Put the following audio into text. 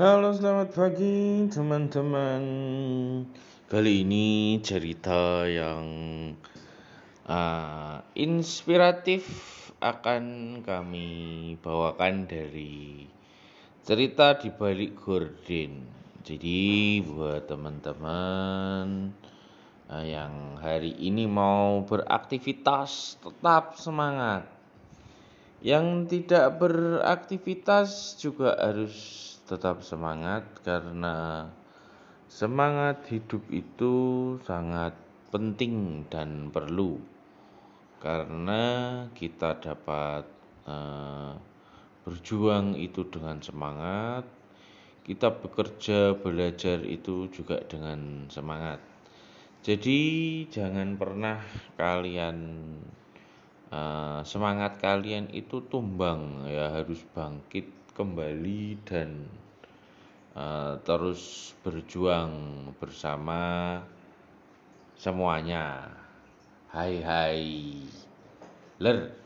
Halo, selamat pagi teman-teman. Kali ini cerita yang uh, inspiratif akan kami bawakan dari cerita di balik gorden. Jadi buat teman-teman uh, yang hari ini mau beraktivitas tetap semangat. Yang tidak beraktivitas juga harus tetap semangat karena semangat hidup itu sangat penting dan perlu. Karena kita dapat uh, berjuang itu dengan semangat kita bekerja belajar itu juga dengan semangat. Jadi jangan pernah kalian uh, semangat kalian itu tumbang ya harus bangkit kembali dan uh, terus berjuang bersama semuanya. Hai hai. Ler.